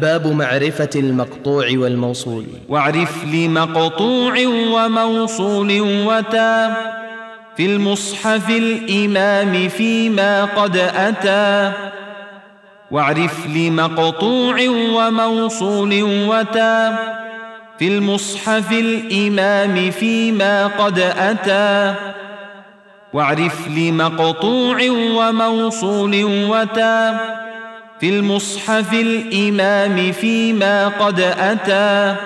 باب معرفة المقطوع والموصول. واعرف لمقطوع وموصول وتا في المصحف الإمام فيما قد أتى واعرف لمقطوع وموصول وتا في المصحف الإمام فيما قد أتى واعرف لمقطوع وموصول وتا في المصحف الإمام فيما قد أتى.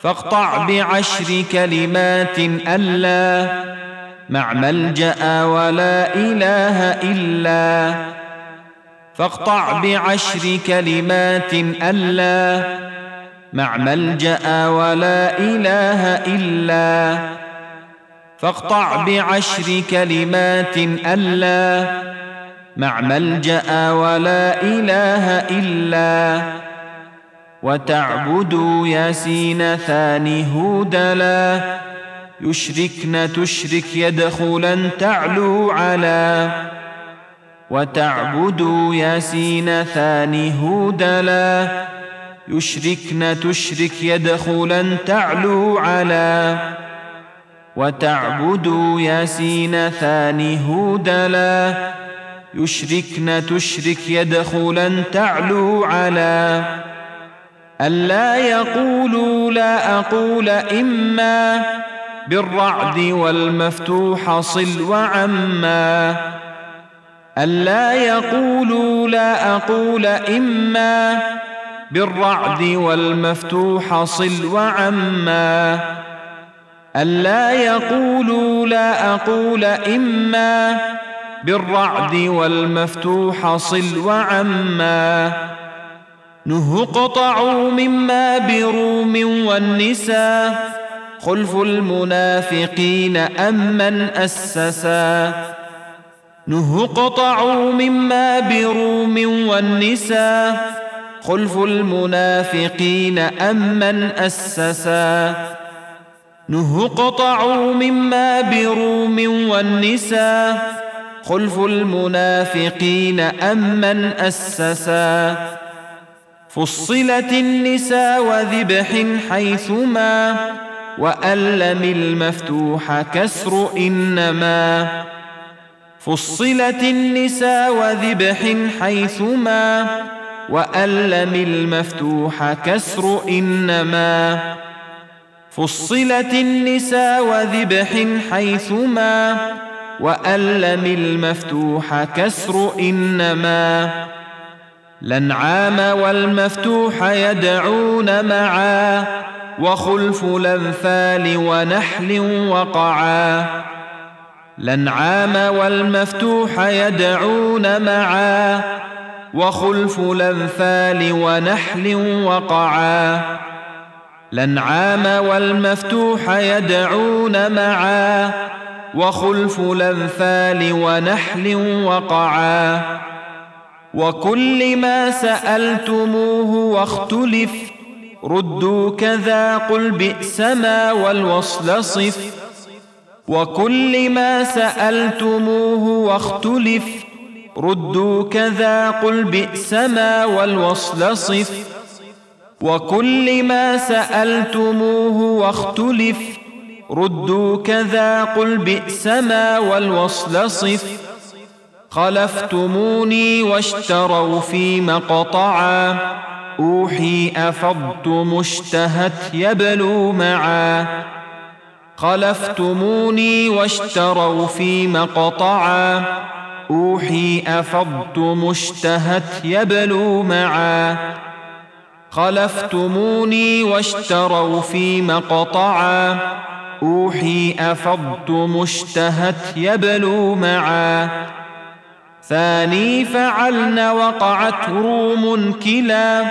فاقطع بعشر كلمات ألا مع ملجأ ولا إله إلا. فاقطع بعشر كلمات ألا مع ملجأ ولا إله إلا. فاقطع بعشر كلمات ألا مع ملجأ ولا إله إلا وتعبدوا ياسين ثاني هودلا يشركن تشرك يدخلا تعلو على وتعبدوا ياسين ثاني هودلا يشركن تشرك يدخلا تعلو على وتعبدوا ياسين ثاني هودلا يشركن تشرك يدخلا تعلو على. ألا يقولوا لا أقول إما بالرعد والمفتوح صل وعما. ألا يقولوا لا أقول إما بالرعد والمفتوح صل وعما. ألا يقولوا لا أقول إما بالرعد والمفتوح صل وعما نه قطعوا مما بروم والنساء خلف المنافقين أمن أسسا نه قطعوا مما بروم والنساء خلف المنافقين أمن أسسا نه قطعوا مما بروم والنساء خلف المنافقين أمن أسسا. فصلت النساء وذبح حيثما وألم المفتوح كسر إنما. فصلت النساء وذبح حيثما وألم المفتوح كسر إنما. فصلت النساء وذبح حيثما وألم المفتوح كسر إنما الأنعام والمفتوح يدعون معا وخلف الأنفال ونحل وقعا الأنعام والمفتوح يدعون معا وخلف الأنفال ونحل وقعا الأنعام والمفتوح يدعون معا وخلف الأنفال ونحل وقعا. وكل ما سألتموه واختلف ردوا كذا قل بئس ما والوصل صف. وكل ما سألتموه واختلف ردوا كذا قل بئس ما والوصل صف. وكل ما سألتموه واختلف ردوا كذا قل بئس ما والوصل صف. خلفتموني واشتروا في مقطعا. أوحي أفضت مشتهت يبلو معا. خلفتموني واشتروا في مقطعا. أوحي أفضت مشتهت يبلو معا. خلفتموني واشتروا في مقطعا. أوحي أفضت مشتهت يبلو معا. ثاني فعلن وقعت روم كلا.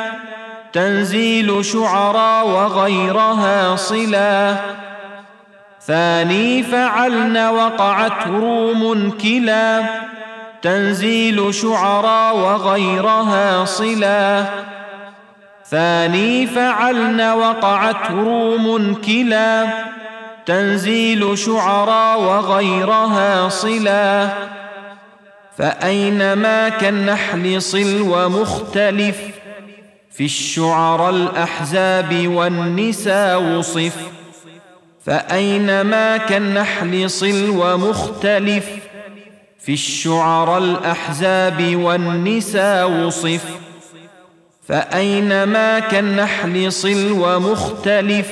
تنزيل شعرا وغيرها صلا. ثاني فعلن وقعت روم كلا. تنزيل شعرا وغيرها صلا. ثاني فعلن وقعت روم كلا. تنزيل شعرا وغيرها صلا. فأينما كالنحل صل ومختلف في الشعر الأحزاب والنساء وصف. فأينما كالنحل صل ومختلف في الشعر الأحزاب والنساء وصف. فأينما كالنحل صل ومختلف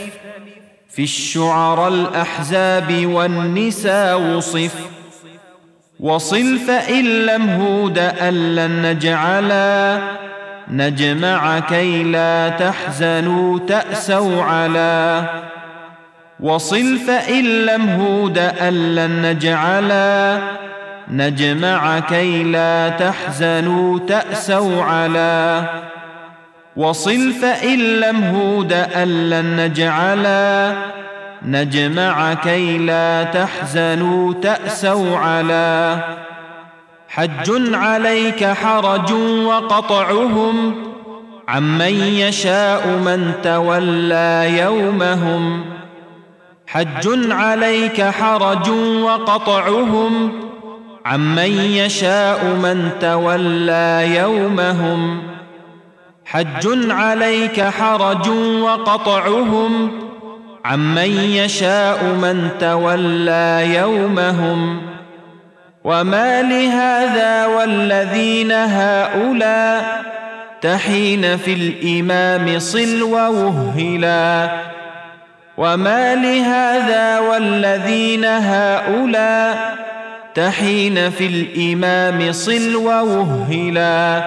في الشعر الأحزاب والنساء وصف وصل فإن لم هود أن لن نجعلا. نجمع كي لا تحزنوا تأسوا على. وصل فإن لم هود أن لن نجعلا. نجمع كي لا تحزنوا تأسوا على. وصل فإن لم هود أن نجعلا. نجمع كي لا تحزنوا تأسوا على. حج عليك حرج وقطعهم عمن يشاء من تولى يومهم. حج عليك حرج وقطعهم عمن يشاء من تولى يومهم. حج عليك حرج وقطعهم عمن يشاء من تولى يومهم وما لهذا والذين هؤلاء تحين في الإمام صل ووهلا وما لهذا والذين هؤلاء تحين في الإمام صل ووهلا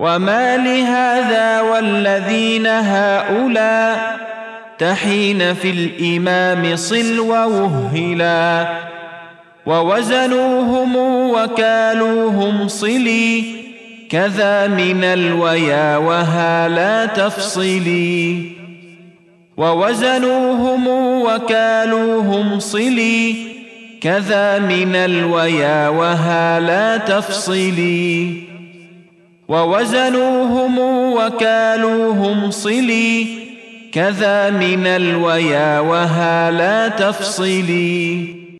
وما لهذا والذين هؤلاء تحين في الإمام صل ووهلا ووزنوهم وكالوهم صلي كذا من الويا وها لا تفصلي ووزنوهم وكالوهم صلي كذا من الويا وها لا تفصلي ووزنوهم وكالوهم صلي كذا من الويا وها لا تفصلي